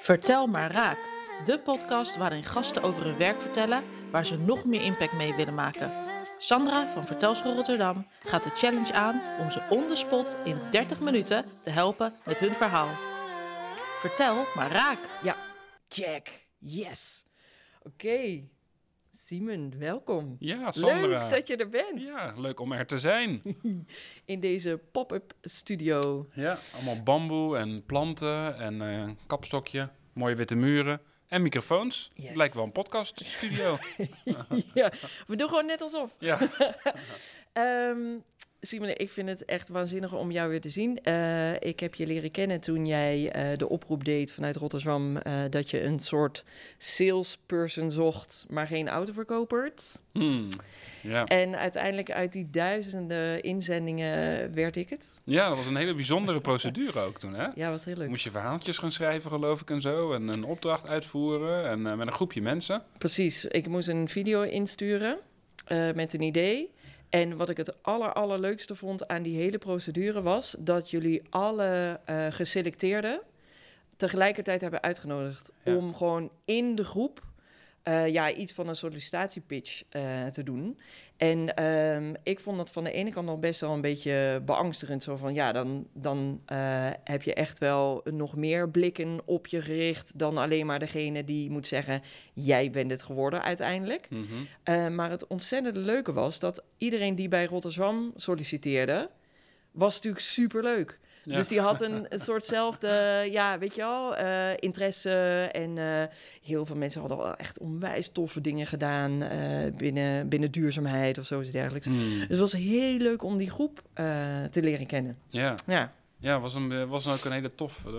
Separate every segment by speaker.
Speaker 1: Vertel maar raak. De podcast waarin gasten over hun werk vertellen waar ze nog meer impact mee willen maken. Sandra van Vertelschool Rotterdam gaat de challenge aan om ze on the spot in 30 minuten te helpen met hun verhaal. Vertel maar raak.
Speaker 2: Ja, check. Yes. Oké. Simon, welkom.
Speaker 3: Ja, Sandra.
Speaker 2: Leuk dat je er bent.
Speaker 3: Ja, leuk om er te zijn.
Speaker 2: In deze pop-up studio.
Speaker 3: ja, allemaal bamboe en planten en een kapstokje, mooie witte muren en microfoons.
Speaker 2: Yes.
Speaker 3: Lijkt wel een podcaststudio.
Speaker 2: ja, we doen gewoon net alsof.
Speaker 3: ja.
Speaker 2: Ehm Simon, ik vind het echt waanzinnig om jou weer te zien. Eh, ik heb je leren kennen toen jij eh, de oproep deed vanuit Rotterdam... eh, dat je een soort salesperson zocht, maar geen autoverkopers.
Speaker 3: Hmm. ja.
Speaker 2: En uiteindelijk uit die duizenden inzendingen werd ik het.
Speaker 3: ja, dat was een hele bijzondere procedure ook toen, hè?
Speaker 2: Ja, was heel leuk.
Speaker 3: Moest je verhaaltjes gaan schrijven, geloof ik, en zo. En een opdracht uitvoeren en met een groepje mensen.
Speaker 2: Precies. Ik moest een video insturen met een idee. En wat ik het aller, allerleukste vond aan die hele procedure was... dat jullie alle eh, geselecteerden tegelijkertijd hebben uitgenodigd...
Speaker 3: Ja.
Speaker 2: om gewoon in de groep eh, ja, iets van een sollicitatiepitch eh, te doen. En ehm, ik vond dat van de ene kant nog best wel een beetje beangstigend. Zo van, ja, dan, dan eh, heb je echt wel nog meer blikken op je gericht... dan alleen maar degene die moet zeggen... jij bent het geworden uiteindelijk.
Speaker 3: Mhm.
Speaker 2: Maar het ontzettende leuke was dat iedereen die bij Rotterdam solliciteerde... was natuurlijk superleuk.
Speaker 3: Ja.
Speaker 2: Dus die had een, een soortzelfde, ja, weet je wel, eh, interesse. En eh, heel veel mensen hadden wel echt onwijs toffe dingen gedaan eh, binnen, binnen duurzaamheid of zoiets dergelijks.
Speaker 3: Hmm.
Speaker 2: Dus het was heel leuk om die groep te leren kennen.
Speaker 3: Ja,
Speaker 2: Ja,
Speaker 3: ja was, een, was ook een hele tof. eh,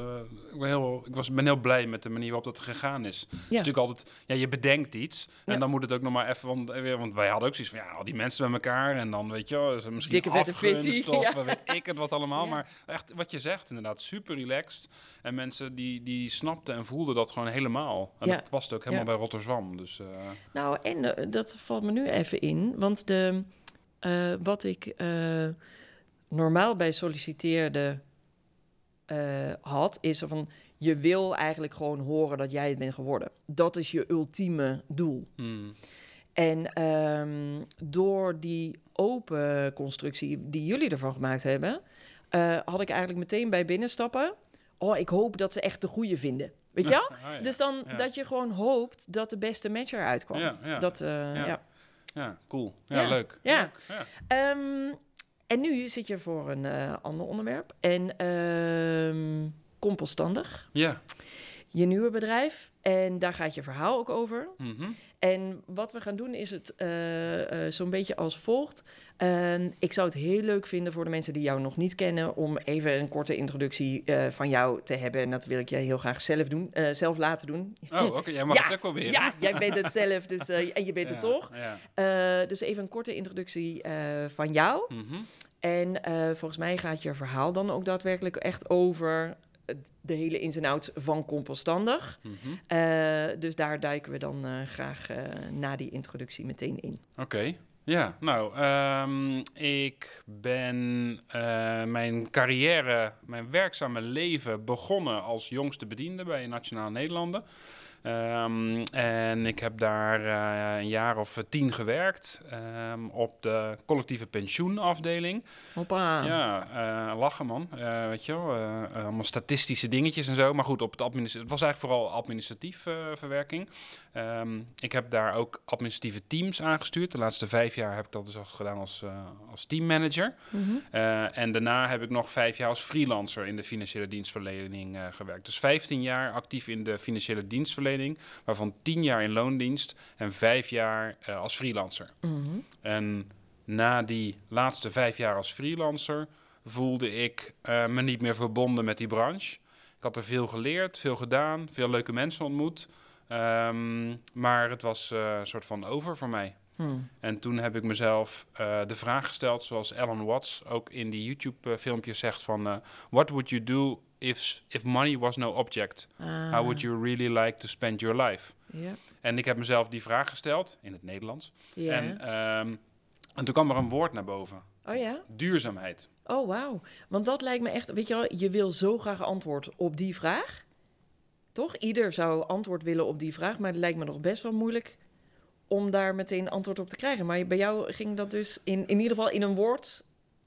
Speaker 3: ik, ben heel, ik was, ben heel blij met de manier waarop dat gegaan is. Het is
Speaker 2: ja.
Speaker 3: natuurlijk altijd, ja, je bedenkt iets en
Speaker 2: Ja.
Speaker 3: dan moet het ook nog maar even, want, eh, want wij hadden ook zoiets van, ja, al die mensen bij elkaar en dan weet je misschien
Speaker 2: Dikke vette
Speaker 3: afgunst
Speaker 2: fitty,
Speaker 3: of
Speaker 2: ja.
Speaker 3: eh, weet ik het wat allemaal,
Speaker 2: Ja.
Speaker 3: maar echt wat je zegt inderdaad, super relaxed en mensen die, die snapten en voelden dat gewoon helemaal. En
Speaker 2: Ja.
Speaker 3: dat past ook helemaal
Speaker 2: Ja.
Speaker 3: bij Rotterdam, dus eh,
Speaker 2: Nou, en eh, dat valt me nu even in. Want de, eh, wat ik eh, normaal bij solliciteerde eh, had, is zo van... je wil eigenlijk gewoon horen dat jij het bent geworden. Dat is je ultieme doel.
Speaker 3: hmm,
Speaker 2: En ehm, door die open constructie die jullie ervan gemaakt hebben... eh, had ik eigenlijk meteen bij binnenstappen... oh, ik hoop dat ze echt de goede vinden. Weet je wel?
Speaker 3: Ah, ja.
Speaker 2: Dus dan
Speaker 3: Ja.
Speaker 2: dat je gewoon hoopt dat de beste match eruit kwam.
Speaker 3: Ja, ja.
Speaker 2: Dat, eh, ja.
Speaker 3: ja, cool. Ja, leuk.
Speaker 2: Ja.
Speaker 3: Leuk, ja.
Speaker 2: En nu zit je voor een eh, ander onderwerp. En ehm compoststandig,
Speaker 3: Ja.
Speaker 2: Je nieuwe bedrijf. En daar gaat je verhaal ook over.
Speaker 3: Mhm.
Speaker 2: En wat we gaan doen is het eh, eh, zo'n beetje als volgt. Ehm, ik zou het heel leuk vinden voor de mensen die jou nog niet kennen... om even een korte introductie eh, van jou te hebben. En dat wil ik jij heel graag zelf, doen, zelf laten doen.
Speaker 3: Oh, oké, jij mag het ook wel weer.
Speaker 2: ja, jij bent het zelf, dus, en je bent
Speaker 3: Ja,
Speaker 2: het toch.
Speaker 3: Ja.
Speaker 2: Dus even een korte introductie van jou.
Speaker 3: Mhm.
Speaker 2: En volgens mij gaat je verhaal dan ook daadwerkelijk echt over de hele ins en outs van compoststandig.
Speaker 3: Mhm.
Speaker 2: Eh, dus daar duiken we dan eh, graag eh, na die introductie meteen in.
Speaker 3: Oké. Ja, nou, ehm, ik ben mijn carrière, mijn werkzame leven begonnen als jongste bediende bij Nationaal Nederlanden. Ehm, en ik heb daar eh, een jaar of tien gewerkt ehm, op de collectieve pensioenafdeling.
Speaker 2: Hoppa.
Speaker 3: Ja, eh, lachen man. Eh, weet je wel, eh, eh, allemaal statistische dingetjes en zo. Maar goed, op het, het was eigenlijk vooral administratief eh, verwerking. Ehm, ik heb daar ook administratieve teams aangestuurd. De laatste vijf jaar heb ik dat dus al gedaan als, eh, als teammanager.
Speaker 2: Mhm.
Speaker 3: Eh, en daarna heb ik nog vijf jaar als freelancer in de financiële dienstverlening eh, gewerkt. Dus 15 jaar actief in de financiële dienstverlening, waarvan 10 jaar in loondienst en vijf jaar als freelancer.
Speaker 2: Mhm.
Speaker 3: En na die laatste vijf jaar als freelancer voelde ik me niet meer verbonden met die branche. Ik had er veel geleerd, veel gedaan, veel leuke mensen ontmoet. Ehm, maar het was eh, een soort van over voor mij.
Speaker 2: Hmm.
Speaker 3: En toen heb ik mezelf eh, de vraag gesteld, zoals Alan Watts ook in die YouTube-filmpjes zegt van... eh, What would you do if, if money was no object?
Speaker 2: Ah,
Speaker 3: How would you really like to spend your life? En ik heb mezelf die vraag gesteld, in het Nederlands. En, ehm, en toen kwam er een woord naar boven.
Speaker 2: oh ja?
Speaker 3: Duurzaamheid.
Speaker 2: Oh, wauw. Want dat lijkt me echt, weet je wel, je wil zo graag antwoord op die vraag. Toch? Ieder zou antwoord willen op die vraag, maar het lijkt me nog best wel moeilijk om daar meteen antwoord op te krijgen. Maar bij jou ging dat dus in, in ieder geval in een woord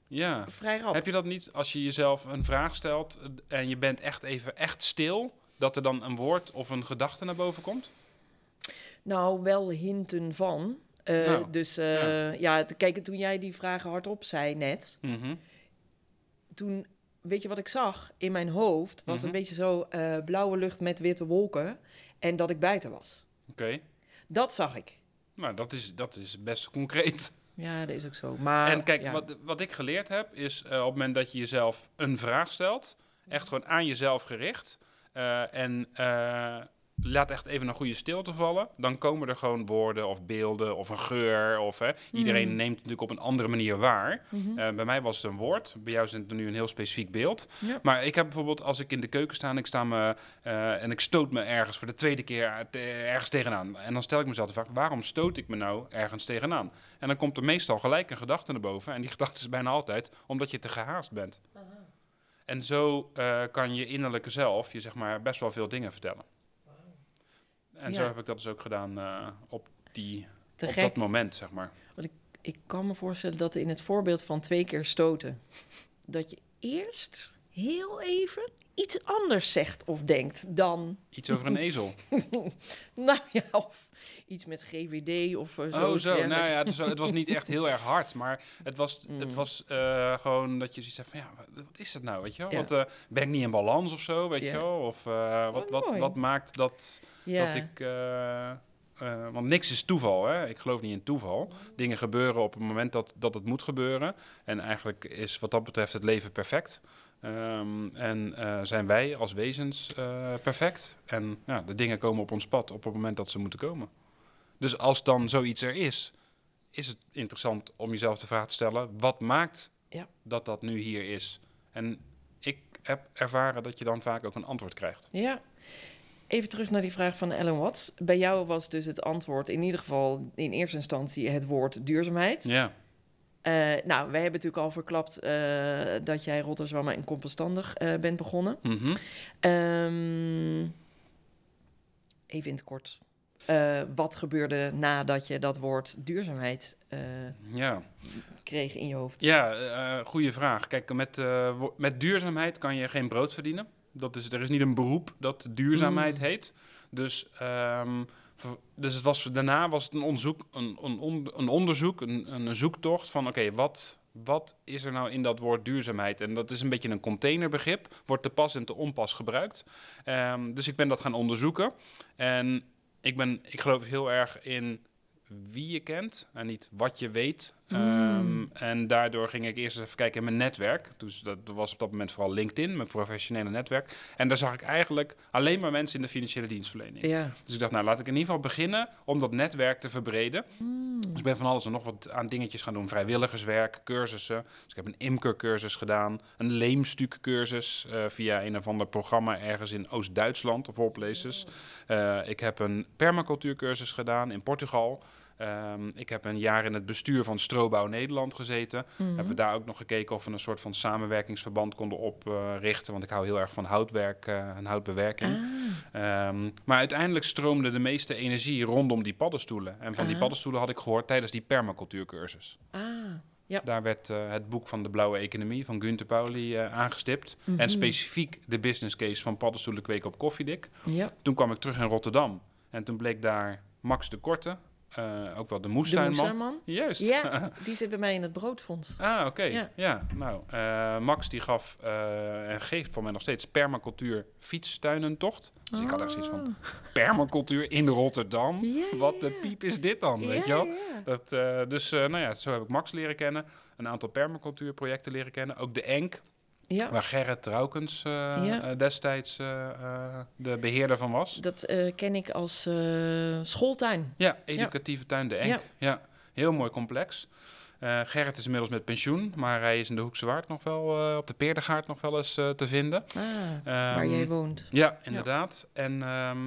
Speaker 3: Ja.
Speaker 2: vrij rap.
Speaker 3: Heb je dat niet als je jezelf een vraag stelt eh, en je bent echt even echt stil, dat er dan een woord of een gedachte naar boven komt?
Speaker 2: Nou, wel hinten van. Eh,
Speaker 3: Nou,
Speaker 2: dus eh, ja, te kijken toen jij die vragen hardop zei net,
Speaker 3: Mhm.
Speaker 2: toen weet je wat ik zag in mijn hoofd was
Speaker 3: Mhm.
Speaker 2: een beetje zo eh, blauwe lucht met witte wolken en dat ik buiten was.
Speaker 3: Oké.
Speaker 2: Dat zag ik.
Speaker 3: Nou, dat is, dat is best concreet.
Speaker 2: Ja, dat is ook zo. Maar
Speaker 3: en kijk,
Speaker 2: ja.
Speaker 3: wat, wat ik geleerd heb, is eh, op het moment dat je jezelf een vraag stelt, echt gewoon aan jezelf gericht, eh, en laat echt even een goede stilte vallen, dan komen er gewoon woorden of beelden of een geur. Of, hè, iedereen
Speaker 2: Hmm.
Speaker 3: neemt het natuurlijk op een andere manier waar.
Speaker 2: Mhm.
Speaker 3: Eh, bij mij was het een woord, bij jou is het nu een heel specifiek beeld.
Speaker 2: Ja.
Speaker 3: Maar ik heb bijvoorbeeld, als ik in de keuken sta en ik, sta me, eh, en ik stoot me ergens voor de tweede keer ergens tegenaan. En dan stel ik mezelf de vraag, waarom stoot ik me nou ergens tegenaan? En dan komt er meestal gelijk een gedachte naar boven. En die gedachte is bijna altijd omdat je te gehaast bent. En zo eh, kan je innerlijke zelf je zeg maar best wel veel dingen vertellen. En zo heb ik dat dus ook gedaan eh, op, die,
Speaker 2: Te
Speaker 3: op
Speaker 2: gek.
Speaker 3: dat moment, zeg maar.
Speaker 2: Ik kan me voorstellen dat in het voorbeeld van twee keer stoten, dat je eerst heel even iets anders zegt of denkt dan,
Speaker 3: Iets over een ezel.
Speaker 2: nou ja, of iets met GVD of eh, zo.
Speaker 3: oh, zo. Nou ja, het, was niet echt heel erg hard, maar het was,
Speaker 2: Mm.
Speaker 3: het was eh, gewoon dat je zoiets zegt van ja, wat, wat is dat nou, weet je wel?
Speaker 2: Ja.
Speaker 3: Want, eh, ben ik niet in balans of zo, weet
Speaker 2: Ja.
Speaker 3: je wel? Of wat,
Speaker 2: Oh,
Speaker 3: wat,
Speaker 2: mooi.
Speaker 3: wat maakt dat,
Speaker 2: ja.
Speaker 3: dat ik... want niks is toeval, hè? Ik geloof niet in toeval. Dingen gebeuren op het moment dat, dat het moet gebeuren. En eigenlijk is wat dat betreft het leven perfect. Ehm, en eh, zijn wij als wezens eh, perfect. En ja, de dingen komen op ons pad op het moment dat ze moeten komen. Dus als dan zoiets er is, is het interessant om jezelf de vraag te stellen: wat maakt
Speaker 2: Ja.
Speaker 3: dat dat nu hier is? En ik heb ervaren dat je dan vaak ook een antwoord krijgt.
Speaker 2: Ja. Even terug naar die vraag van Ellen Watts. Bij jou was dus het antwoord in ieder geval in eerste instantie het woord duurzaamheid.
Speaker 3: Ja,
Speaker 2: Eh, nou, wij hebben natuurlijk al verklapt eh, dat jij Rotterdam en compostandig eh, bent begonnen. Ehm, even in het kort. Wat gebeurde nadat je dat woord duurzaamheid
Speaker 3: ja.
Speaker 2: kreeg in je hoofd?
Speaker 3: Ja, goede vraag. Kijk, met, met duurzaamheid kan je geen brood verdienen. Dat is, er is niet een beroep dat duurzaamheid
Speaker 2: Mm.
Speaker 3: heet. Dus, ehm, dus het was, daarna was het een, onderzoek, een, een, een onderzoek, een, een zoektocht van oké, wat, wat is er nou in dat woord duurzaamheid? En dat is een beetje een containerbegrip, wordt te pas en te onpas gebruikt. Ehm, dus ik ben dat gaan onderzoeken. En ik, ben, ik geloof heel erg in wie je kent en niet wat je weet. Ehm, en daardoor ging ik eerst even kijken in mijn netwerk. Dus dat was op dat moment vooral LinkedIn, mijn professionele netwerk. En daar zag ik eigenlijk alleen maar mensen in de financiële dienstverlening.
Speaker 2: Ja.
Speaker 3: Dus ik dacht, nou laat ik in ieder geval beginnen om dat netwerk te verbreden. Dus ik ben van alles en nog wat aan dingetjes gaan doen. Vrijwilligerswerk, cursussen. Dus ik heb een imkercursus gedaan. Een leemstukcursus eh via een of ander programma ergens in Oost-Duitsland of all places. Eh, ik heb een permacultuurcursus gedaan in Portugal. Ehm, ik heb een jaar in het bestuur van Strobouw Nederland gezeten.
Speaker 2: Mhm.
Speaker 3: Hebben we daar ook nog gekeken of we een soort van samenwerkingsverband konden oprichten. want ik hou heel erg van houtwerk eh, en houtbewerking.
Speaker 2: Ah,
Speaker 3: Ehm, maar uiteindelijk stroomde de meeste energie rondom die paddenstoelen. En van die
Speaker 2: Aha.
Speaker 3: paddenstoelen had ik gehoord tijdens die permacultuurcursus.
Speaker 2: ah.
Speaker 3: Daar werd eh, het boek van de blauwe economie van Gunther Pauli eh, aangestipt.
Speaker 2: Mhm.
Speaker 3: En specifiek de business case van paddenstoelen kweken op koffiedik.
Speaker 2: Ja.
Speaker 3: Toen kwam ik terug in Rotterdam. En toen bleek daar Max de Korte, eh, ook wel de
Speaker 2: De
Speaker 3: moestuinman.
Speaker 2: moestuinman?
Speaker 3: Juist.
Speaker 2: Ja, die zit bij mij in het broodfonds.
Speaker 3: Ah, oké.
Speaker 2: Ja.
Speaker 3: Ja. nou, eh, Max die gaf eh, en geeft voor mij nog steeds permacultuur fietstuinentocht. Dus ik had echt zoiets van, permacultuur in Rotterdam?
Speaker 2: Ah. Ja,
Speaker 3: Wat de piep is dit dan, weet je wel? Dat, dus nou ja, zo heb ik Max leren kennen. Een aantal permacultuurprojecten leren kennen. Ook de ENK,
Speaker 2: Ja,
Speaker 3: waar Gerrit Traukens eh,
Speaker 2: Ja.
Speaker 3: eh, destijds eh, de beheerder van was.
Speaker 2: dat ken ik als schooltuin.
Speaker 3: Ja, educatieve tuin de Enk.
Speaker 2: Ja.
Speaker 3: Ja. heel mooi complex. Eh, Gerrit is inmiddels met pensioen, maar hij is in de Hoekse Waard nog wel, eh, op de Peerdegaard nog wel eens eh, te vinden.
Speaker 2: Ah, waar
Speaker 3: Ehm,
Speaker 2: jij woont.
Speaker 3: Ja, inderdaad. En, ehm,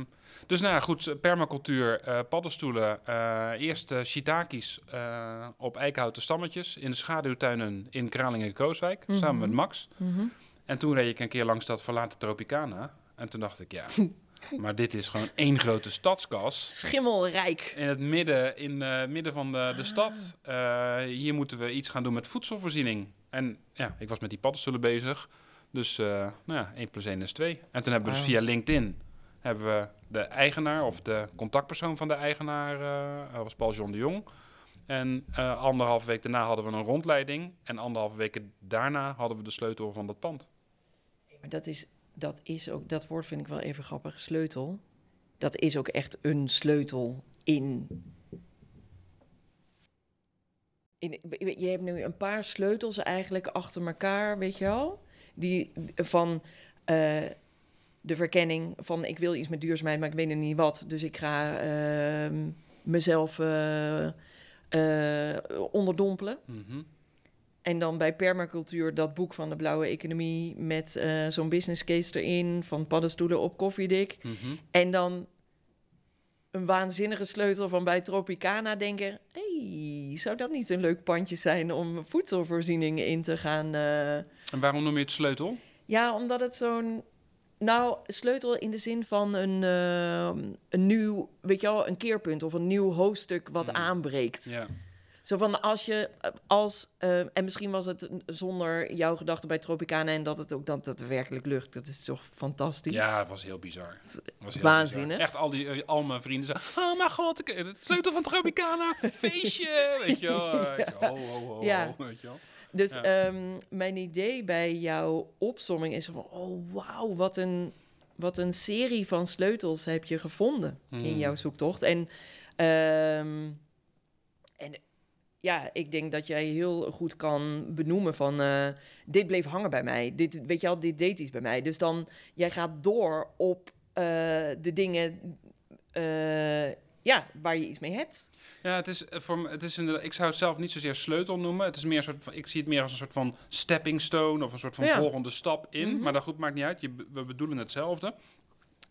Speaker 3: dus nou ja, goed, permacultuur, paddenstoelen, eerst shiitakes op eikenhouten stammetjes in de schaduwtuinen in Kralingen en Kooswijk, samen met Max.
Speaker 2: Mhm.
Speaker 3: En toen reed ik een keer langs dat verlaten Tropicana. En toen dacht ik, ja, maar dit is gewoon één grote stadskas.
Speaker 2: Schimmelrijk.
Speaker 3: In het midden, in, eh, midden van de, de stad. Eh, hier moeten we iets gaan doen met voedselvoorziening. En ja, ik was met die paddenstoelen bezig. Dus eh, nou ja, 1 plus 1 is 2. En toen hebben we dus via LinkedIn hebben we de eigenaar of de contactpersoon van de eigenaar, dat was Paul John de Jong. En eh anderhalve week daarna hadden we een rondleiding. En anderhalve weken daarna hadden we de sleutel van dat pand.
Speaker 2: Maar dat is, dat is ook, dat woord vind ik wel even grappig, sleutel. Dat is ook echt een sleutel in. in je hebt nu een paar sleutels eigenlijk achter elkaar, weet je wel? Die van eh, de verkenning van ik wil iets met duurzaamheid, maar ik weet nog niet wat. Dus ik ga ehm, mezelf eh, eh, onderdompelen.
Speaker 3: Mhm.
Speaker 2: En dan bij permacultuur dat boek van de blauwe economie met eh, zo'n business case erin van paddenstoelen op koffiedik.
Speaker 3: Mhm.
Speaker 2: En dan een waanzinnige sleutel van bij Tropicana denken... hey, zou dat niet een leuk pandje zijn om voedselvoorzieningen in te gaan... eh,
Speaker 3: En waarom noem je het sleutel?
Speaker 2: Ja, omdat het zo'n... Nou, sleutel in de zin van een, eh, een nieuw, weet je wel, een keerpunt of een nieuw hoofdstuk wat
Speaker 3: Mm.
Speaker 2: aanbreekt.
Speaker 3: Ja.
Speaker 2: Zo van als je als eh, en misschien was het zonder jouw gedachten bij Tropicana en dat het ook dat het werkelijk lucht. Dat is toch fantastisch.
Speaker 3: Ja, het was heel bizar. Het was heel
Speaker 2: Waanzinnig.
Speaker 3: bizar. Echt al, die, eh, al mijn vrienden zeiden... Oh mijn god, ik, het sleutel van Tropicana, feestje. Weet je wel. eh, zo, Ho, ho, ho,
Speaker 2: Ja.
Speaker 3: weet je wel.
Speaker 2: Dus
Speaker 3: Ja.
Speaker 2: ehm, mijn idee bij jouw opsomming is van oh wauw, wat een wat een serie van sleutels heb je gevonden in
Speaker 3: Hmm.
Speaker 2: jouw zoektocht. En en ja, ik denk dat jij heel goed kan benoemen van... eh, dit bleef hangen bij mij. Dit, weet je al, dit deed iets bij mij. Dus dan, jij gaat door op eh, de dingen... eh, ja, waar je iets mee hebt.
Speaker 3: Ja, het is, voor, me- het is inderdaad, ik zou het zelf niet zozeer sleutel noemen. Het is meer een soort van, ik zie het meer als een soort van stepping stone of een soort van
Speaker 2: Ja.
Speaker 3: volgende stap in.
Speaker 2: Mhm.
Speaker 3: Maar dat goed maakt niet uit. Je, we bedoelen hetzelfde.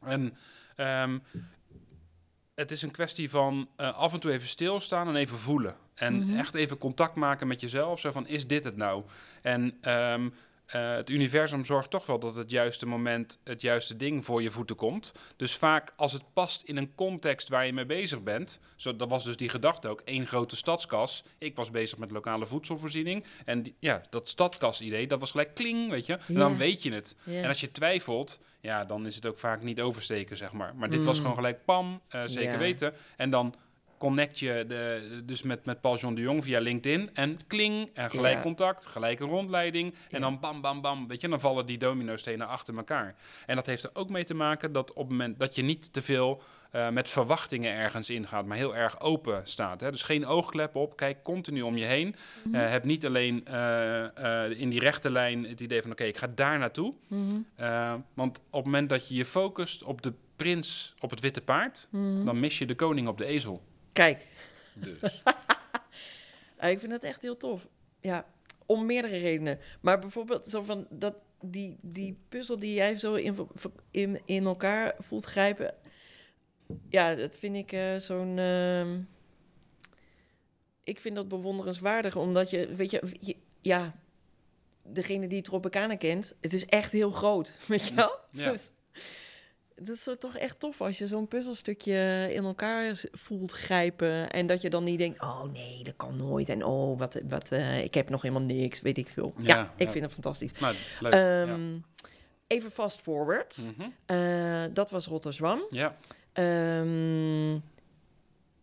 Speaker 3: En ehm, het is een kwestie van eh, af en toe even stilstaan en even voelen. En
Speaker 2: Mhm.
Speaker 3: echt even contact maken met jezelf. Zo van, is dit het nou? En ehm, eh, het universum zorgt toch wel dat het juiste moment het juiste ding voor je voeten komt. Dus vaak als het past in een context waar je mee bezig bent. Zo, dat was dus die gedachte ook, één grote stadskas. Ik was bezig met lokale voedselvoorziening. En die- ja, dat stadkas-idee, dat was gelijk kling, weet je. En dan weet je het. En als je twijfelt, ja, dan is het ook vaak niet oversteken, zeg maar. Maar dit was
Speaker 2: Mm.
Speaker 3: gewoon gelijk pam, eh, zeker weten. En dan connect je de, dus met, met Paul John de Jong via LinkedIn. En kling, en gelijk
Speaker 2: Ja.
Speaker 3: contact, gelijk een rondleiding.
Speaker 2: Ja.
Speaker 3: En dan bam, bam, bam. Weet je, dan vallen die domino-stenen achter elkaar. En dat heeft er ook mee te maken dat op het moment dat je niet te veel eh, met verwachtingen ergens ingaat, maar heel erg open staat. Hè? Dus geen oogklep op, kijk continu om je heen.
Speaker 2: Mhm.
Speaker 3: Eh, heb niet alleen eh, in die rechte lijn het idee van oké, ik ga daar naartoe.
Speaker 2: Mhm.
Speaker 3: Want op het moment dat je je focust op de prins op het witte paard,
Speaker 2: Mhm.
Speaker 3: dan mis je de koning op de ezel.
Speaker 2: Kijk,
Speaker 3: Dus.
Speaker 2: Ik vind het echt heel tof. Ja, om meerdere redenen. Maar bijvoorbeeld zo van dat, die, die puzzel die jij zo in, in, in elkaar voelt grijpen. Ja, dat vind ik eh, zo'n. ehm, ik vind dat bewonderenswaardig, omdat je, weet je, je- ja, degene die Tropicana kent, het is echt heel groot, weet je wel?
Speaker 3: Ja.
Speaker 2: Dus, het is toch echt tof als je zo'n puzzelstukje in elkaar voelt grijpen. En dat je dan niet denkt, oh nee, dat kan nooit. En oh, wat, wat, eh, ik heb nog helemaal niks, weet ik veel. Ja,
Speaker 3: Ja,
Speaker 2: ik
Speaker 3: ja.
Speaker 2: vind het fantastisch.
Speaker 3: Nou, leuk. ja.
Speaker 2: Ehm, Even fast forward.
Speaker 3: Mhm.
Speaker 2: Eh, dat was Rotterdam.
Speaker 3: ja,
Speaker 2: Ehm,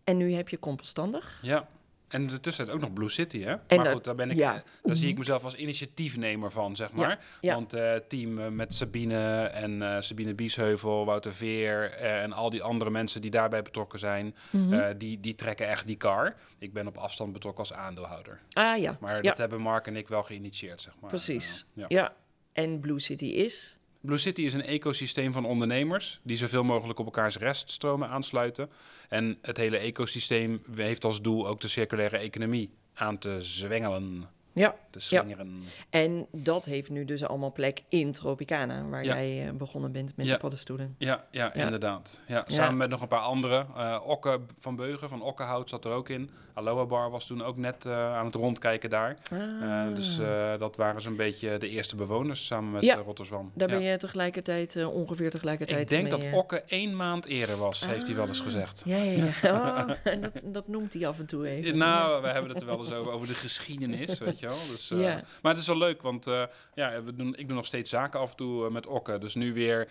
Speaker 2: en nu heb je compostandig.
Speaker 3: ja. En ondertussen ook nog Blue City, hè?
Speaker 2: En
Speaker 3: maar
Speaker 2: dat-
Speaker 3: goed, daar, ben ik,
Speaker 2: ja.
Speaker 3: daar zie ik mezelf als initiatiefnemer van, zeg maar.
Speaker 2: ja.
Speaker 3: Want eh team eh, met Sabine en eh, Sabine Biesheuvel, Wouter Veer en al die andere mensen die daarbij betrokken zijn,
Speaker 2: Mhm.
Speaker 3: die, die trekken echt die car. Ik ben op afstand betrokken als aandeelhouder.
Speaker 2: ah ja,
Speaker 3: Maar dat hebben Mark en ik wel geïnitieerd, zeg maar.
Speaker 2: precies.
Speaker 3: Ja.
Speaker 2: En Blue City is...
Speaker 3: Blue City is een ecosysteem van ondernemers die zoveel mogelijk op elkaars reststromen aansluiten. En het hele ecosysteem heeft als doel ook de circulaire economie aan te zwengelen,
Speaker 2: Ja,
Speaker 3: te slingeren.
Speaker 2: en dat heeft nu dus allemaal plek in Tropicana, waar
Speaker 3: Ja.
Speaker 2: jij eh, begonnen bent met
Speaker 3: Ja.
Speaker 2: de paddenstoelen.
Speaker 3: Ja, ja, inderdaad. Ja, samen met nog een paar anderen. Eh Okke van Beugen van Okkehout zat er ook in. Aloha Bar was toen ook net eh, aan het rondkijken daar. Eh, dus dat waren zo'n beetje de eerste bewoners samen met
Speaker 2: Ah. Ja.
Speaker 3: Rotterdam.
Speaker 2: Daar ben je tegelijkertijd, ongeveer tegelijkertijd
Speaker 3: Ik denk
Speaker 2: mee,
Speaker 3: dat Okke één maand eerder was, heeft hij wel eens
Speaker 2: Ah.
Speaker 3: gezegd.
Speaker 2: Ja, ja, ja. Oh, dat, dat noemt hij af en toe even.
Speaker 3: Nou, we hebben het er wel eens over, over de geschiedenis, weet je wel. Dus, eh. Maar het is wel leuk, want eh, ja, we doen, ik doe nog steeds zaken af en toe eh, met Okke. Dus nu weer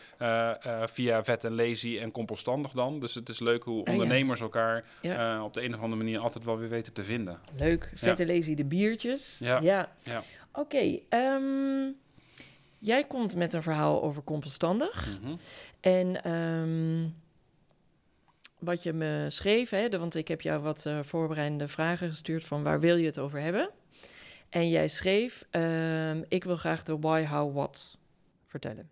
Speaker 3: via Vet en Lazy en Compostandig dan. Dus het is leuk hoe
Speaker 2: Ah, ja.
Speaker 3: ondernemers elkaar
Speaker 2: Ja.
Speaker 3: op de een of andere manier altijd wel weer weten te vinden.
Speaker 2: Leuk. Vette lazy de biertjes.
Speaker 3: Ja.
Speaker 2: ja. Oké, ehm, jij komt met een verhaal over compostandig.
Speaker 3: Mhm.
Speaker 2: En ehm, wat je me schreef, hè, want ik heb jou wat eh, voorbereidende vragen gestuurd van waar wil je het over hebben? En jij schreef, ehm, ik wil graag de why, how, what vertellen.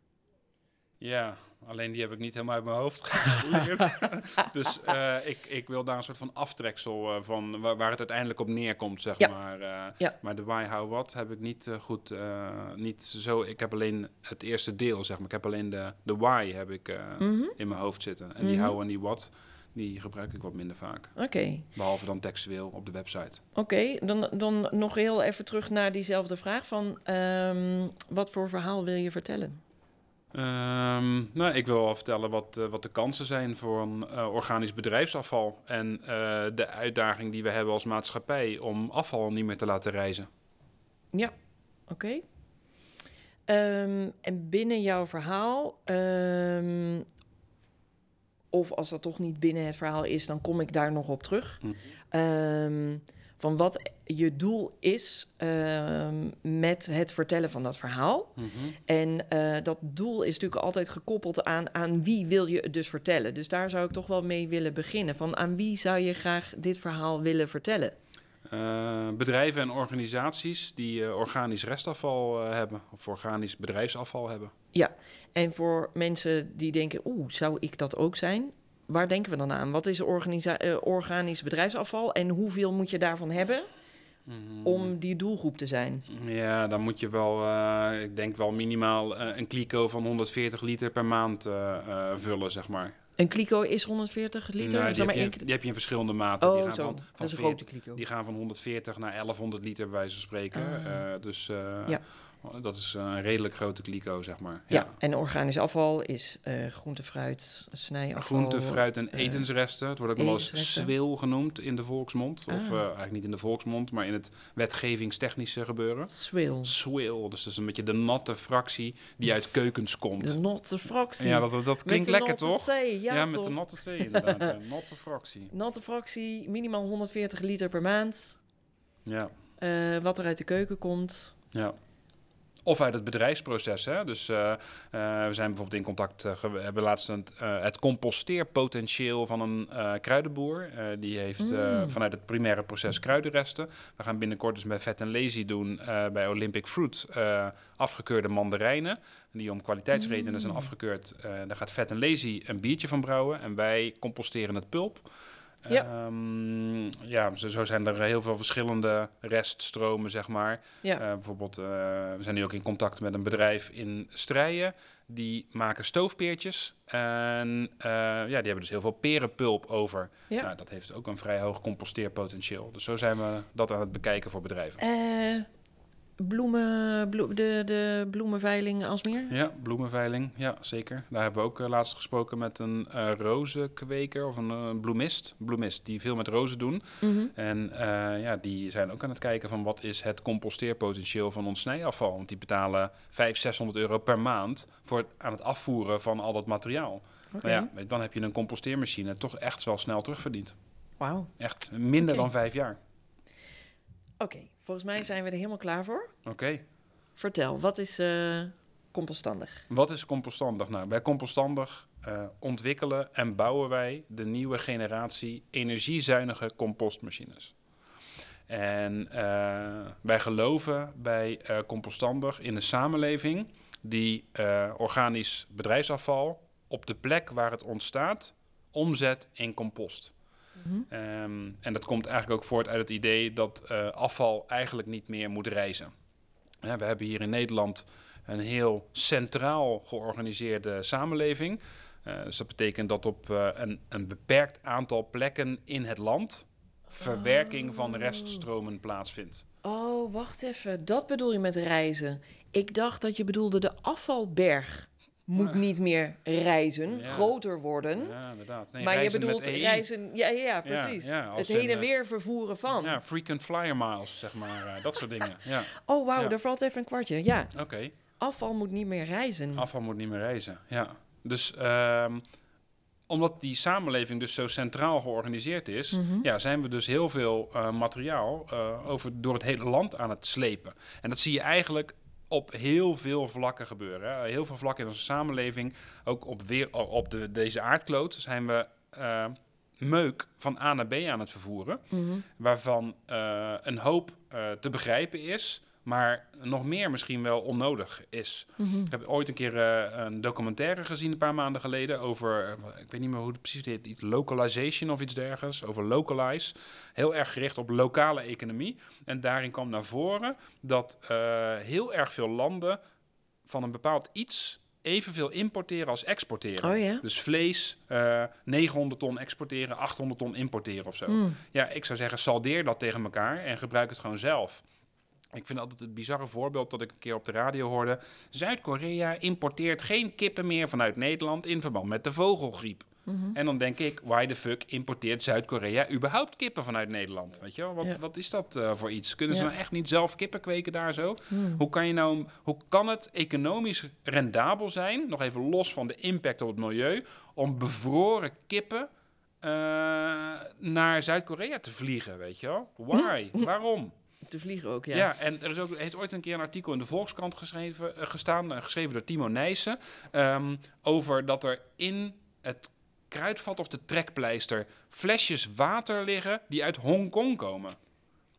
Speaker 3: Ja, alleen die heb ik niet helemaal uit mijn hoofd geleerd. dus eh, ik, ik wil daar een soort van aftreksel eh, van waar, waar het uiteindelijk op neerkomt, zeg
Speaker 2: Ja.
Speaker 3: maar. eh,
Speaker 2: Ja.
Speaker 3: Maar de why, how, what heb ik niet goed, niet zo... Ik heb alleen het eerste deel, zeg maar. Ik heb alleen de, de why heb ik
Speaker 2: Mhm.
Speaker 3: in mijn hoofd zitten. En die
Speaker 2: Mhm.
Speaker 3: how en die what, die gebruik ik wat minder vaak.
Speaker 2: Oké,
Speaker 3: Behalve dan textueel op de website.
Speaker 2: oké. Dan, dan nog heel even terug naar diezelfde vraag van ehm, wat voor verhaal wil je vertellen?
Speaker 3: Ehm, nou, ik wil wel vertellen wat, eh, wat de kansen zijn voor een eh, organisch bedrijfsafval. En eh, de uitdaging die we hebben als maatschappij om afval niet meer te laten reizen.
Speaker 2: Oké. Ehm, en binnen jouw verhaal, of als dat toch niet binnen het verhaal is, dan kom ik daar nog op terug.
Speaker 3: Mhm.
Speaker 2: Ehm, van wat je doel is ehm, met het vertellen van dat verhaal. En eh, dat doel is natuurlijk altijd gekoppeld aan, aan wie wil je het dus vertellen. Dus daar zou ik toch wel mee willen beginnen. Van aan wie zou je graag dit verhaal willen vertellen?
Speaker 3: Eh, bedrijven en organisaties die eh, organisch restafval hebben, of organisch bedrijfsafval hebben.
Speaker 2: En voor mensen die denken, oeh, zou ik dat ook zijn? Waar denken we dan aan? Wat is eh, organisch bedrijfsafval en hoeveel moet je daarvan hebben om die doelgroep te zijn?
Speaker 3: Ja, dan moet je wel, eh, ik denk wel minimaal eh, een kliko van 140 liter per maand vullen, zeg maar.
Speaker 2: Een kliko is 140 liter?
Speaker 3: Nou, die,
Speaker 2: dat
Speaker 3: heb
Speaker 2: maar
Speaker 3: je,
Speaker 2: één-
Speaker 3: die heb je in verschillende maten. die
Speaker 2: Oh,
Speaker 3: gaan
Speaker 2: zo.
Speaker 3: van,
Speaker 2: dat
Speaker 3: van
Speaker 2: is een
Speaker 3: 40
Speaker 2: grote kliko.
Speaker 3: Die gaan van 140 naar 1100 liter, bij wijze van spreken.
Speaker 2: Ah.
Speaker 3: Dus
Speaker 2: Ja.
Speaker 3: Dat is een redelijk grote kliko, zeg maar.
Speaker 2: Ja. en organisch afval is eh groente, fruit, snijafval.
Speaker 3: Groente, fruit en
Speaker 2: eh,
Speaker 3: etensresten. Het wordt ook nog wel eens swil genoemd in de volksmond. Of
Speaker 2: Ah.
Speaker 3: eh, eigenlijk niet in de volksmond, maar in het wetgevingstechnische gebeuren.
Speaker 2: Swill.
Speaker 3: Swill, dus dat is een beetje de natte fractie die uit keukens komt.
Speaker 2: De notte fractie.
Speaker 3: Ja, dat, dat klinkt lekker, toch?
Speaker 2: thee, Ja,
Speaker 3: Ja, met
Speaker 2: toch?
Speaker 3: de natte thee inderdaad. Een natte fractie.
Speaker 2: Natte fractie, minimaal 140 liter per maand.
Speaker 3: Ja,
Speaker 2: wat er uit de keuken komt.
Speaker 3: ja. Of uit het bedrijfsproces. Hè? Dus eh, eh, we zijn bijvoorbeeld in contact, eh, we hebben laatst het, eh, het composteerpotentieel van een eh, kruidenboer. Eh, die heeft eh,
Speaker 2: Mm.
Speaker 3: vanuit het primaire proces kruidenresten. We gaan binnenkort dus met Vet en Lazy doen eh, bij Olympic Fruit eh, afgekeurde mandarijnen. Die om kwaliteitsredenen zijn
Speaker 2: Mm.
Speaker 3: afgekeurd. Eh, daar gaat Vet en Lazy een biertje van brouwen. En wij composteren het pulp.
Speaker 2: Ja.
Speaker 3: Ehm, ja, zo, zijn er heel veel verschillende reststromen, zeg maar.
Speaker 2: Ja.
Speaker 3: Eh, bijvoorbeeld, eh, we zijn nu ook in contact met een bedrijf in Strijen. Die maken stoofpeertjes. En eh, ja, die hebben dus heel veel perenpulp over.
Speaker 2: Ja.
Speaker 3: Nou, dat heeft ook een vrij hoog composteerpotentieel. Dus zo zijn we dat aan het bekijken voor bedrijven.
Speaker 2: Bloemen, bloe- de, de bloemenveiling Alsmeer?
Speaker 3: Ja, bloemenveiling. Ja, zeker. Daar hebben we ook eh, laatst gesproken met een eh rozenkweker of een eh, bloemist. Bloemist die veel met rozen doen.
Speaker 2: Mhm.
Speaker 3: En ja, die zijn ook aan het kijken van wat is het composteerpotentieel van ons snijafval. Want die betalen 500, 600 euro per maand voor het aan het afvoeren van al dat materiaal. Maar ja, dan heb je een composteermachine toch echt wel snel terugverdiend.
Speaker 2: Wauw.
Speaker 3: Echt minder dan vijf jaar.
Speaker 2: Oké, volgens mij zijn we er helemaal klaar voor.
Speaker 3: Oké.
Speaker 2: Vertel, wat is eh compostandig?
Speaker 3: Wat is compostandig? Nou, bij compostandig eh, ontwikkelen en bouwen wij de nieuwe generatie energiezuinige compostmachines. En eh, wij geloven bij compostandig in een samenleving die organisch bedrijfsafval op de plek waar het ontstaat omzet in compost.
Speaker 2: Mhm.
Speaker 3: Ehm, en dat komt eigenlijk ook voort uit het idee dat eh, afval eigenlijk niet meer moet reizen. Ja, we hebben hier in Nederland een heel centraal georganiseerde samenleving. Uh, dus dat betekent dat op uh, een, een, beperkt aantal plekken in het land verwerking oh. van reststromen plaatsvindt.
Speaker 2: Oh, wacht even. Dat bedoel je met reizen. Ik dacht dat je bedoelde de afvalberg moet niet meer reizen, ja. groter worden.
Speaker 3: Ja, inderdaad. Nee,
Speaker 2: maar je bedoelt reizen, ja, ja, precies. Ja, het heen en weer vervoeren van.
Speaker 3: Ja, frequent flyer miles, zeg maar, uh, dat soort dingen. Ja.
Speaker 2: Oh, wauw, daar valt even een kwartje. Ja.
Speaker 3: Oké. Okay.
Speaker 2: Afval moet niet meer reizen.
Speaker 3: Afval moet niet meer reizen, ja. Dus um, omdat die samenleving dus zo centraal georganiseerd is, mm -hmm. ja, zijn we dus heel veel uh, materiaal uh, over, door het hele land aan het slepen. En dat zie je eigenlijk op heel veel vlakken gebeuren. Hè. Heel veel vlakken in onze samenleving, ook op, weer, op de, deze aardkloot, zijn we uh, meuk van A naar B aan het vervoeren. Mm -hmm. Waarvan uh, een hoop uh, te begrijpen is, maar nog meer misschien wel onnodig is. Mm -hmm. Ik heb ooit een keer uh, een documentaire gezien, een paar maanden geleden, over, ik weet niet meer hoe het precies heet, iets localization of iets dergelijks, over localize. Heel erg gericht op lokale economie. En daarin kwam naar voren dat uh, heel erg veel landen van een bepaald iets evenveel importeren als exporteren.
Speaker 2: Oh, ja?
Speaker 3: Dus vlees, uh, 900 ton exporteren, 800 ton importeren of zo. Mm. Ja, ik zou zeggen, saldeer dat tegen elkaar en gebruik het gewoon zelf. Ik vind altijd het bizarre voorbeeld dat ik een keer op de radio hoorde. Zuid-Korea importeert geen kippen meer vanuit Nederland in verband met de vogelgriep. Mm -hmm. En dan denk ik, why the fuck importeert Zuid-Korea überhaupt kippen vanuit Nederland? Weet je wel, wat, ja. wat is dat uh, voor iets? Kunnen ze ja. nou echt niet zelf kippen kweken daar zo? Mm. Hoe, kan je nou, hoe kan het economisch rendabel zijn, nog even los van de impact op het milieu, om bevroren kippen uh, naar Zuid-Korea te vliegen, weet je wel? Why? Waarom?
Speaker 2: Te vliegen ook, ja.
Speaker 3: Ja, en er is ook, heeft ooit een keer een artikel in de Volkskrant geschreven, uh, gestaan, uh, geschreven door Timo Nijssen, um, over dat er in het kruidvat of de trekpleister flesjes water liggen die uit Hongkong komen.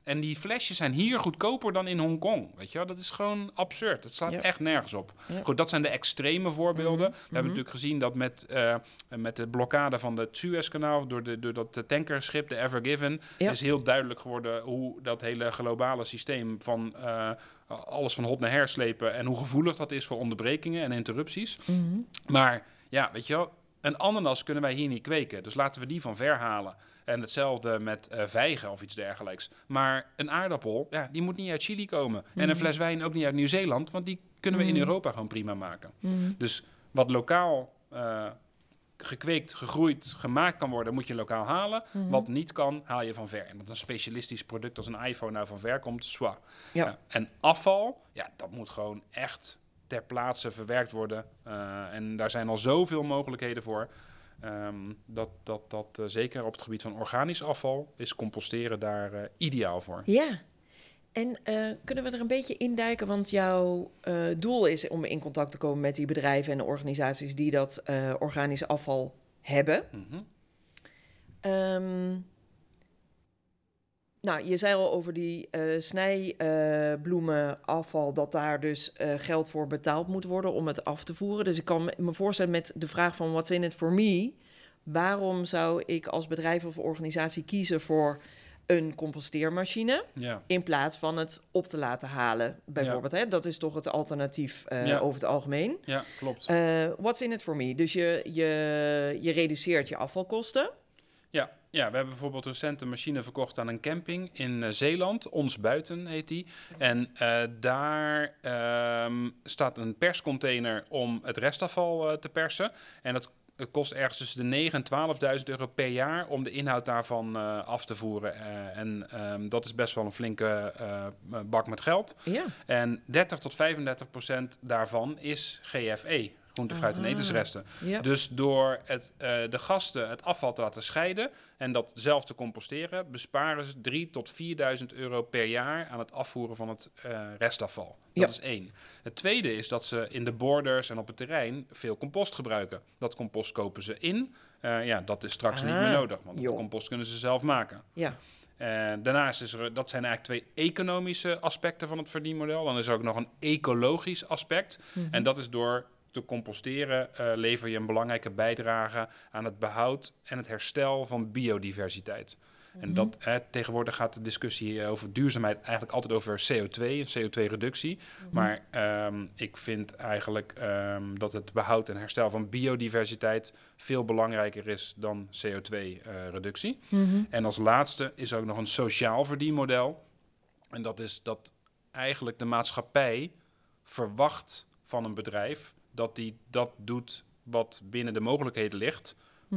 Speaker 3: En die flesjes zijn hier goedkoper dan in Hongkong. Weet je wel? Dat is gewoon absurd. Het slaat ja. echt nergens op. Ja. Goed, dat zijn de extreme voorbeelden. Mm -hmm. We hebben mm -hmm. natuurlijk gezien dat met, uh, met de blokkade van het Suezkanaal... door, de, door dat tankerschip, de Ever Given... Ja. is heel duidelijk geworden hoe dat hele globale systeem... van uh, alles van hot naar her slepen... en hoe gevoelig dat is voor onderbrekingen en interrupties. Mm -hmm. Maar ja, weet je wel... Een ananas kunnen wij hier niet kweken. Dus laten we die van ver halen. En hetzelfde met uh, vijgen of iets dergelijks. Maar een aardappel, ja, die moet niet uit Chili komen. Mm. En een fles wijn ook niet uit Nieuw-Zeeland, want die kunnen we in Europa gewoon prima maken. Mm. Dus wat lokaal uh, gekweekt, gegroeid, gemaakt kan worden, moet je lokaal halen. -hmm. Wat niet kan, haal je van ver. En dat een specialistisch product als een iPhone nou van ver komt, zwa. Ja. En afval, ja, dat moet gewoon echt ter plaatse verwerkt worden. Uh, en daar zijn al zoveel mogelijkheden voor. Um, dat dat, dat uh, zeker op het gebied van organisch afval is composteren daar uh, ideaal voor.
Speaker 2: Ja. En uh, kunnen we er een beetje induiken? Want jouw doel is om in contact te komen met die bedrijven en de organisaties die dat organisch afval hebben. Mm -hmm. um, nou, je zei al over die uh, snijbloemenafval, uh, dat daar dus uh, geld voor betaald moet worden om het af te voeren. Dus ik kan me voorstellen met de vraag van what's in it for me? Waarom zou ik als bedrijf of organisatie kiezen voor een composteermachine ja. in plaats van het op te laten halen, bijvoorbeeld? Ja. Hè? Dat is toch het alternatief ja. over het algemeen.
Speaker 3: Ja, klopt.
Speaker 2: what's in it for me? Dus je, je, je reduceert je afvalkosten.
Speaker 3: Ja, ja, we hebben bijvoorbeeld recent een machine verkocht aan een camping in uh, Zeeland. Ons Buiten heet die. En uh, daar um, staat een perscontainer om het restafval uh, te persen. En dat kost ergens tussen de 9.000 en 12.000 euro per jaar om de inhoud daarvan af te voeren. En um, dat is best wel een flinke bak met geld.
Speaker 2: Ja.
Speaker 3: En 30 tot 35 procent daarvan is GFE, groente, fruit en etensresten.
Speaker 2: Ja.
Speaker 3: Dus door het, uh, de gasten het afval te laten scheiden en dat zelf te composteren, besparen ze 3 tot 4.000 euro per jaar aan het afvoeren van het uh, restafval. Dat is één. Het tweede is dat ze in de borders en op het terrein veel compost gebruiken. Dat compost kopen ze in. Uh, ja, dat is straks ah, niet meer nodig, want dat compost kunnen ze zelf maken.
Speaker 2: Ja.
Speaker 3: Uh, daarnaast is er, dat zijn eigenlijk twee economische aspecten van het verdienmodel. Dan is er ook nog een ecologisch aspect. Mm -hmm. En dat is door te composteren eh, lever je een belangrijke bijdrage aan het behoud en het herstel van biodiversiteit. En dat, hè, tegenwoordig gaat de discussie over duurzaamheid eigenlijk altijd over CO2 en CO2-reductie. Maar ehm, ik vind eigenlijk ehm, dat het behoud en herstel van biodiversiteit veel belangrijker is dan CO2-reductie. En als laatste is ook nog een sociaal verdienmodel. En dat is dat eigenlijk de maatschappij verwacht van een bedrijf dat die dat doet wat binnen de mogelijkheden ligt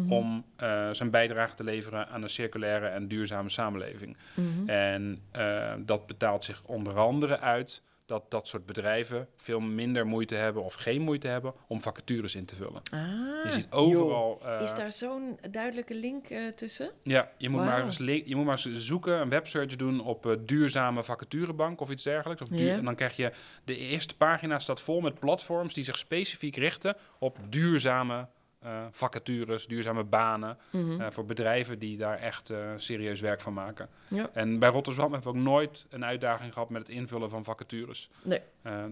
Speaker 3: om eh, zijn bijdrage te leveren aan een circulaire en duurzame samenleving. En eh, dat betaalt zich onder andere uit dat dat soort bedrijven veel minder moeite hebben of geen moeite hebben om vacatures in te vullen.
Speaker 2: Ah,
Speaker 3: Je ziet overal. eh,
Speaker 2: Is daar zo'n duidelijke link eh, tussen?
Speaker 3: Ja, je moet, maar eens je moet maar eens zoeken, een websearch doen op eh, duurzame vacaturebank of iets dergelijks. Of. En dan krijg je de eerste pagina staat vol met platforms die zich specifiek richten op duurzame eh, vacatures, duurzame banen.
Speaker 2: Mhm.
Speaker 3: eh, voor bedrijven die daar echt eh, serieus werk van maken.
Speaker 2: Ja.
Speaker 3: En bij Rotterdam hebben we ook nooit een uitdaging gehad met het invullen van vacatures.
Speaker 2: Nee.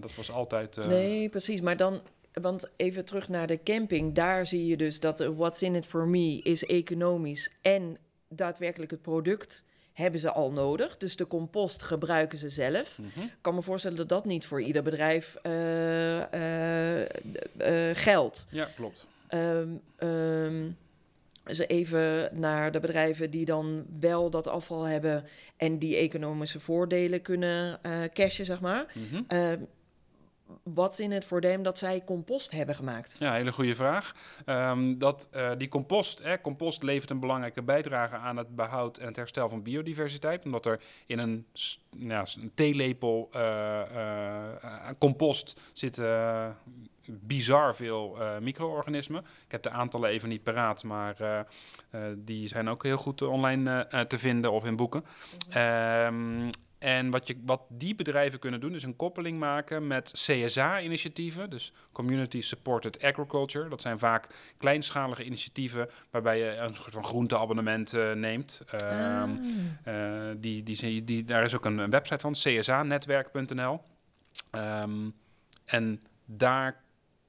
Speaker 3: Dat was altijd.
Speaker 2: Nee, precies. Maar dan, want even terug naar de camping. Daar zie je dus dat what's in it for me is economisch en daadwerkelijk het product hebben ze al nodig. Dus de compost gebruiken ze zelf.
Speaker 3: mhm.
Speaker 2: Ik kan me voorstellen dat dat niet voor ieder bedrijf eh, geldt.
Speaker 3: Ja, klopt.
Speaker 2: Ehm ehm, dus even naar de bedrijven die dan wel dat afval hebben en die economische voordelen kunnen eh cashen, zeg maar.
Speaker 3: Mhm.
Speaker 2: Ehm, wat is in het voor them dat zij compost hebben gemaakt?
Speaker 3: Ja, hele goede vraag. Ehm, dat, eh, die compost, hè, compost levert een belangrijke bijdrage aan het behoud en het herstel van biodiversiteit. Omdat er in een, ja, een theelepel eh, compost zitten bizar veel eh, micro-organismen. Ik heb de aantallen even niet paraat, maar eh, eh, die zijn ook heel goed online te vinden of in boeken. Ehm, en wat, je, wat die bedrijven kunnen doen, is een koppeling maken met CSA-initiatieven, dus Community Supported Agriculture. Dat zijn vaak kleinschalige initiatieven waarbij je een soort van groenteabonnement neemt. Ehm, eh, die, die, die, die, daar is ook een, een website van, csnetwerk.nl. Ehm, en daar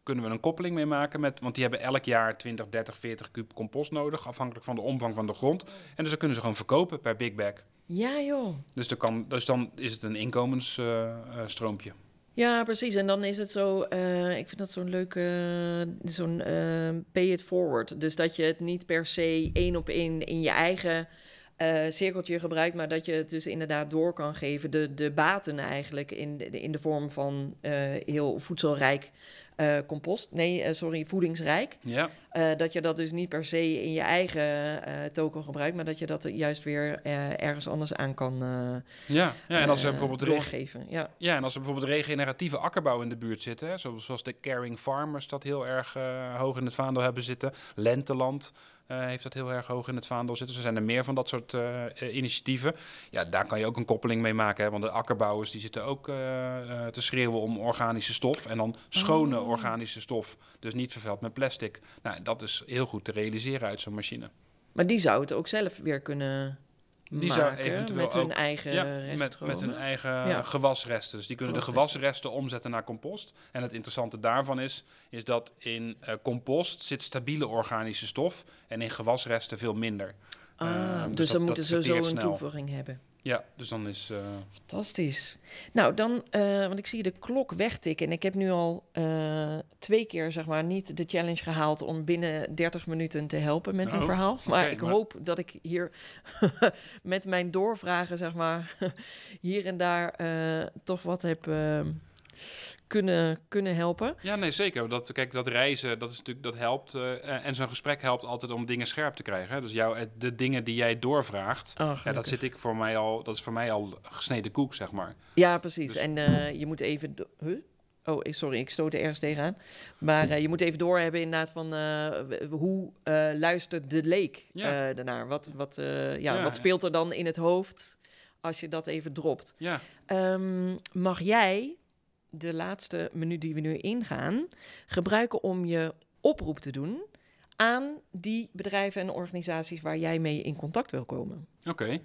Speaker 3: kunnen we een koppeling mee maken met, want die hebben elk jaar 20, 30, 40 kub compost nodig, afhankelijk van de omvang van de grond. En dus dan kunnen ze gewoon verkopen per big bag.
Speaker 2: Ja, joh.
Speaker 3: Dus, er kan, dus dan is het een inkomensstroompje.
Speaker 2: Ja, precies. En dan is het zo, eh, ik vind dat zo'n leuke, eh, zo'n eh, pay it forward. Dus dat je het niet per se één op één in je eigen eh, cirkeltje gebruikt, maar dat je het dus inderdaad door kan geven. De, de baten eigenlijk in de, in de vorm van eh, heel voedselrijk eh, compost. Nee, eh, sorry, voedingsrijk.
Speaker 3: ja,
Speaker 2: Eh, dat je dat dus niet per se in je eigen token gebruikt, maar dat je dat juist weer ergens anders aan kan
Speaker 3: ja, ja. En als er
Speaker 2: eh,
Speaker 3: bijvoorbeeld
Speaker 2: doorgeven. Ja.
Speaker 3: Ja, en als er bijvoorbeeld regeneratieve akkerbouw in de buurt zit, hè, zoals de Caring Farmers dat heel erg hoog in het vaandel hebben zitten. Lenteland heeft dat heel erg hoog in het vaandel zitten. Er zijn er meer van dat soort eh, eh, initiatieven. Ja, daar kan je ook een koppeling mee maken. Hè, want de akkerbouwers die zitten ook eh, eh, te schreeuwen om organische stof. En dan schone
Speaker 2: Oh.
Speaker 3: organische stof. Dus niet vervuild met plastic. Nou, dat is heel goed te realiseren uit zo'n machine.
Speaker 2: Maar die zou het ook zelf weer kunnen
Speaker 3: Die zou eventueel
Speaker 2: met hun
Speaker 3: ook-
Speaker 2: eigen
Speaker 3: Ja, met, met hun eigen
Speaker 2: Ja.
Speaker 3: gewasresten. Dus die kunnen de
Speaker 2: Gewasresten.
Speaker 3: omzetten naar compost. En het interessante daarvan is, is dat in eh, compost zit stabiele organische stof en in gewasresten veel minder.
Speaker 2: Ah,
Speaker 3: Eh,
Speaker 2: dus,
Speaker 3: dus
Speaker 2: dan moeten ze
Speaker 3: verteert
Speaker 2: een
Speaker 3: snel.
Speaker 2: toevoeging hebben.
Speaker 3: Ja, dus dan is... eh,
Speaker 2: Fantastisch. Nou, dan, eh, want ik zie de klok wegtikken. En ik heb nu al eh, twee keer, zeg maar, niet de challenge gehaald om binnen 30 minuten te helpen met een
Speaker 3: Oh,
Speaker 2: verhaal. Maar ik
Speaker 3: maar-
Speaker 2: hoop dat ik hier met mijn doorvragen, zeg maar, hier en daar toch wat heb kunnen, kunnen helpen.
Speaker 3: ja, nee, zeker. Dat, kijk, dat reizen, dat, is natuurlijk, dat helpt. eh, en zo'n gesprek helpt altijd om dingen scherp te krijgen. Hè? Dus jou, het- de dingen die jij doorvraagt,
Speaker 2: Oh,
Speaker 3: ja, dat, zit ik voor mij al, dat is voor mij al gesneden koek, zeg maar.
Speaker 2: Ja, precies.
Speaker 3: Dus-
Speaker 2: En eh, je moet even... Huh? Oh, sorry, ik stoot er ergens tegenaan. Maar eh, je moet even doorhebben inderdaad van eh, hoe eh, luistert de leek
Speaker 3: Ja.
Speaker 2: eh, daarnaar? Wat, wat, eh, ja,
Speaker 3: Ja,
Speaker 2: wat speelt er dan in het hoofd als je dat even dropt?
Speaker 3: Ja,
Speaker 2: Ehm, mag jij de laatste minuut die we nu ingaan gebruiken om je oproep te doen aan die bedrijven en organisaties waar jij mee in contact wil komen?
Speaker 3: Oké.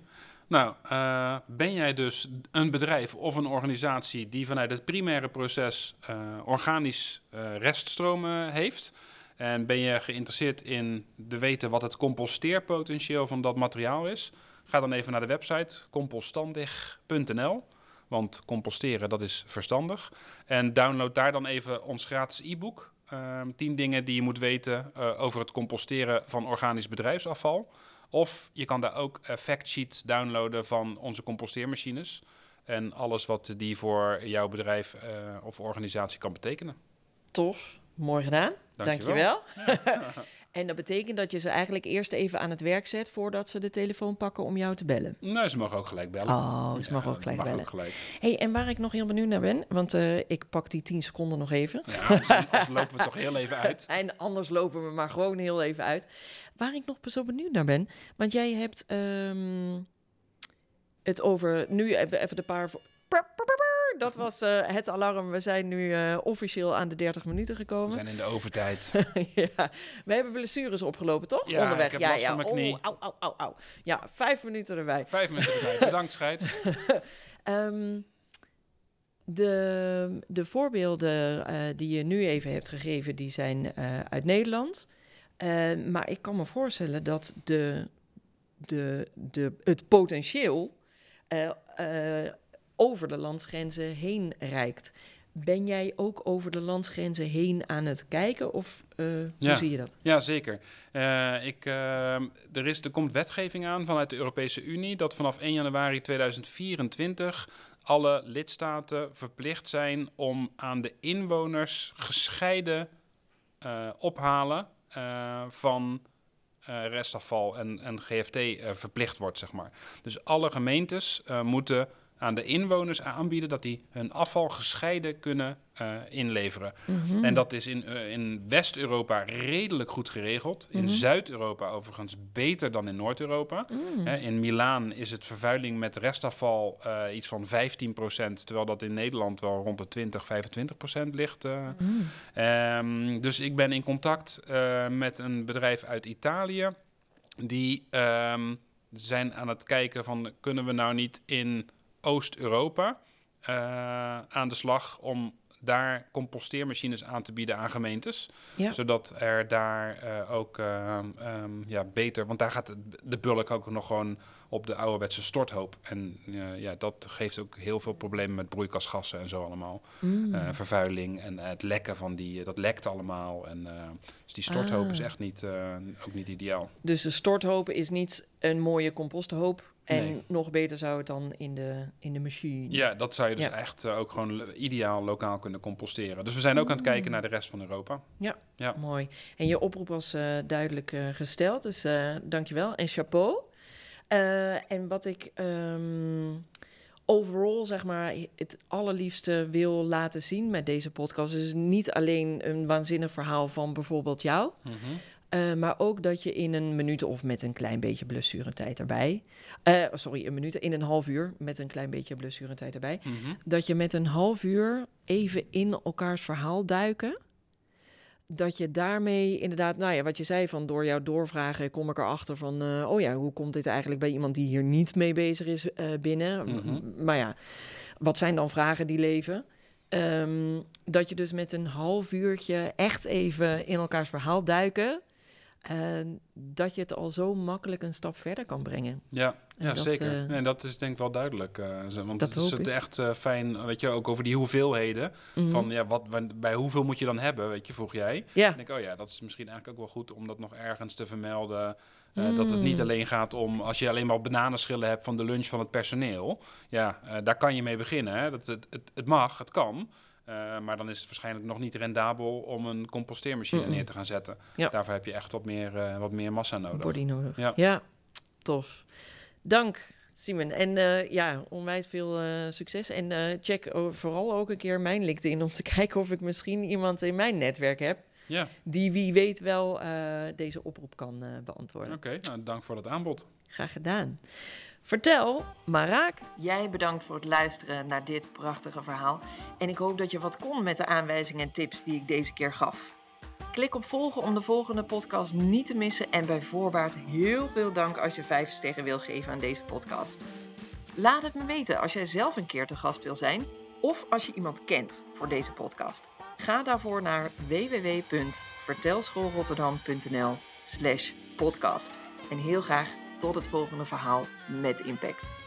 Speaker 3: Nou, uh, ben jij dus een bedrijf of een organisatie die vanuit het primaire proces uh, organisch uh, reststromen heeft? En ben je geïnteresseerd in te weten wat het composteerpotentieel van dat materiaal is? Ga dan even naar de website compostandig.nl. Want composteren, dat is verstandig. En download daar dan even ons gratis e-book. Uh, 10 dingen die je moet weten over het composteren van organisch bedrijfsafval. Of je kan daar ook uh, factsheets downloaden van onze composteermachines. En alles wat die voor jouw bedrijf uh, of organisatie kan betekenen.
Speaker 2: Tof, mooi gedaan. Dankjewel. Dankjewel. en dat betekent dat je ze eigenlijk eerst even aan het werk zet voordat ze de telefoon pakken om jou te bellen.
Speaker 3: Nee, ze mogen ook gelijk bellen.
Speaker 2: Oh, ze mogen ook gelijk mag bellen. Ook gelijk. Hey, en waar ik nog heel benieuwd naar ben, want uh, ik pak die 10 seconden nog even.
Speaker 3: Ja, anders lopen we toch heel even uit.
Speaker 2: en anders lopen we maar gewoon heel even uit. Waar ik nog zo benieuwd naar ben, want jij hebt um, het over nu even de paar dat was uh, het alarm. We zijn nu uh, officieel aan de 30 minuten gekomen. We
Speaker 3: zijn in de overtijd.
Speaker 2: ja. We hebben blessures opgelopen, toch?
Speaker 3: Ja,
Speaker 2: Onderweg. Ja, ja.
Speaker 3: van.
Speaker 2: Oh, au, au, au, au. Ja, vijf minuten erbij.
Speaker 3: Vijf minuten erbij. Bedankt, scheid.
Speaker 2: um, de, de voorbeelden uh, die je nu even hebt gegeven, die zijn uit Nederland. maar ik kan me voorstellen dat de, de, de, het potentieel over de landsgrenzen heen reikt. Ben jij ook over de landsgrenzen heen aan het kijken of uh,
Speaker 3: ja.
Speaker 2: hoe zie je dat?
Speaker 3: Ja, zeker. Uh, ik, uh, er, is, er komt wetgeving aan vanuit de Europese Unie dat vanaf 1 januari 2024 alle lidstaten verplicht zijn om aan de inwoners gescheiden ophalen van restafval en, en GFT verplicht wordt, zeg maar. Dus alle gemeentes moeten aan de inwoners aanbieden dat die hun afval gescheiden kunnen uh, inleveren. Mm -hmm. En dat is in, uh, in West-Europa redelijk goed geregeld. In mm -hmm. Zuid-Europa overigens beter dan in Noord-Europa. Mm. Uh, in Milaan is het vervuiling met restafval uh, iets van 15%, terwijl dat in Nederland wel rond de 20, 25% ligt. Um, dus ik ben in contact met een bedrijf uit Italië die um, zijn aan het kijken van kunnen we nou niet in Oost-Europa uh, aan de slag om daar composteermachines aan te bieden aan gemeentes. Ja. Zodat er daar uh, ook uh, um, ja, beter... Want daar gaat de bulk ook nog gewoon op de ouderwetse storthoop. En uh, ja, dat geeft ook heel veel problemen met broeikasgassen en zo allemaal. Mm. vervuiling en het lekken van die... Dat lekt allemaal. En, dus die storthoop ah. is echt niet, ook niet ideaal.
Speaker 2: Dus de storthoop is niet een mooie composthoop... En nee. nog beter zou het dan in de, in de machine.
Speaker 3: Ja, dat zou je dus ja. echt uh, ook gewoon ideaal lokaal kunnen composteren. Dus we zijn ook aan het kijken naar de rest van Europa.
Speaker 2: Ja, ja. mooi. En je oproep was uh, duidelijk uh, gesteld, dus dankjewel. En chapeau. en wat ik um, overal, zeg maar, het allerliefste wil laten zien met deze podcast... is niet alleen een waanzinnig verhaal van bijvoorbeeld jou... Mm -hmm. Uh, maar ook dat je in een minuut of met een klein beetje blessurentijd erbij. Uh, sorry, een minuut, in een half uur met een klein beetje blessurentijd erbij. Mm -hmm. Dat je met een half uur even in elkaars verhaal duiken. Dat je daarmee inderdaad, nou ja, wat je zei van door jouw doorvragen kom ik erachter van, uh, oh ja, hoe komt dit eigenlijk bij iemand die hier niet mee bezig is binnen? Mm -hmm. Maar ja, wat zijn dan vragen die leven? Um, dat je dus met een half uurtje echt even in elkaars verhaal duiken. En dat je het al zo makkelijk een stap verder kan brengen.
Speaker 3: Ja, ja dat, zeker. Uh, nee, dat is denk ik wel duidelijk. Uh, want het is het echt uh, fijn, weet je, ook over die hoeveelheden. Mm -hmm. Van ja, wat, bij hoeveel moet je dan hebben, weet je, vroeg jij.
Speaker 2: Ja.
Speaker 3: En ik, oh ja, dat is misschien eigenlijk ook wel goed om dat nog ergens te vermelden. Mm. Dat het niet alleen gaat om, als je alleen maar bananenschillen hebt van de lunch van het personeel. Ja, daar kan je mee beginnen. Hè. Dat, het, het, het mag, het kan. Uh, maar dan is het waarschijnlijk nog niet rendabel om een composteermachine mm -mm. neer te gaan zetten. Ja. Daarvoor heb je echt wat meer, uh, wat meer massa nodig.
Speaker 2: Body nodig. Ja, ja tof. Dank, Simon. En uh, ja, onwijs veel succes. En check vooral ook een keer mijn LinkedIn om te kijken of ik misschien iemand in mijn netwerk heb.
Speaker 3: Ja.
Speaker 2: Die wie weet wel deze oproep kan beantwoorden.
Speaker 3: Oké, okay, nou, dank voor het aanbod.
Speaker 2: Graag gedaan. Vertel, Maraak. Jij bedankt voor het luisteren naar dit prachtige verhaal. En ik hoop dat je wat kon met de aanwijzingen en tips die ik deze keer gaf. Klik op volgen om de volgende podcast niet te missen. En bij voorbaat heel veel dank als je 5 sterren wil geven aan deze podcast. Laat het me weten als jij zelf een keer te gast wil zijn of als je iemand kent voor deze podcast. Ga daarvoor naar www.vertelschoolrotterdam.nl slash podcast. En heel graag tot het volgende verhaal met impact.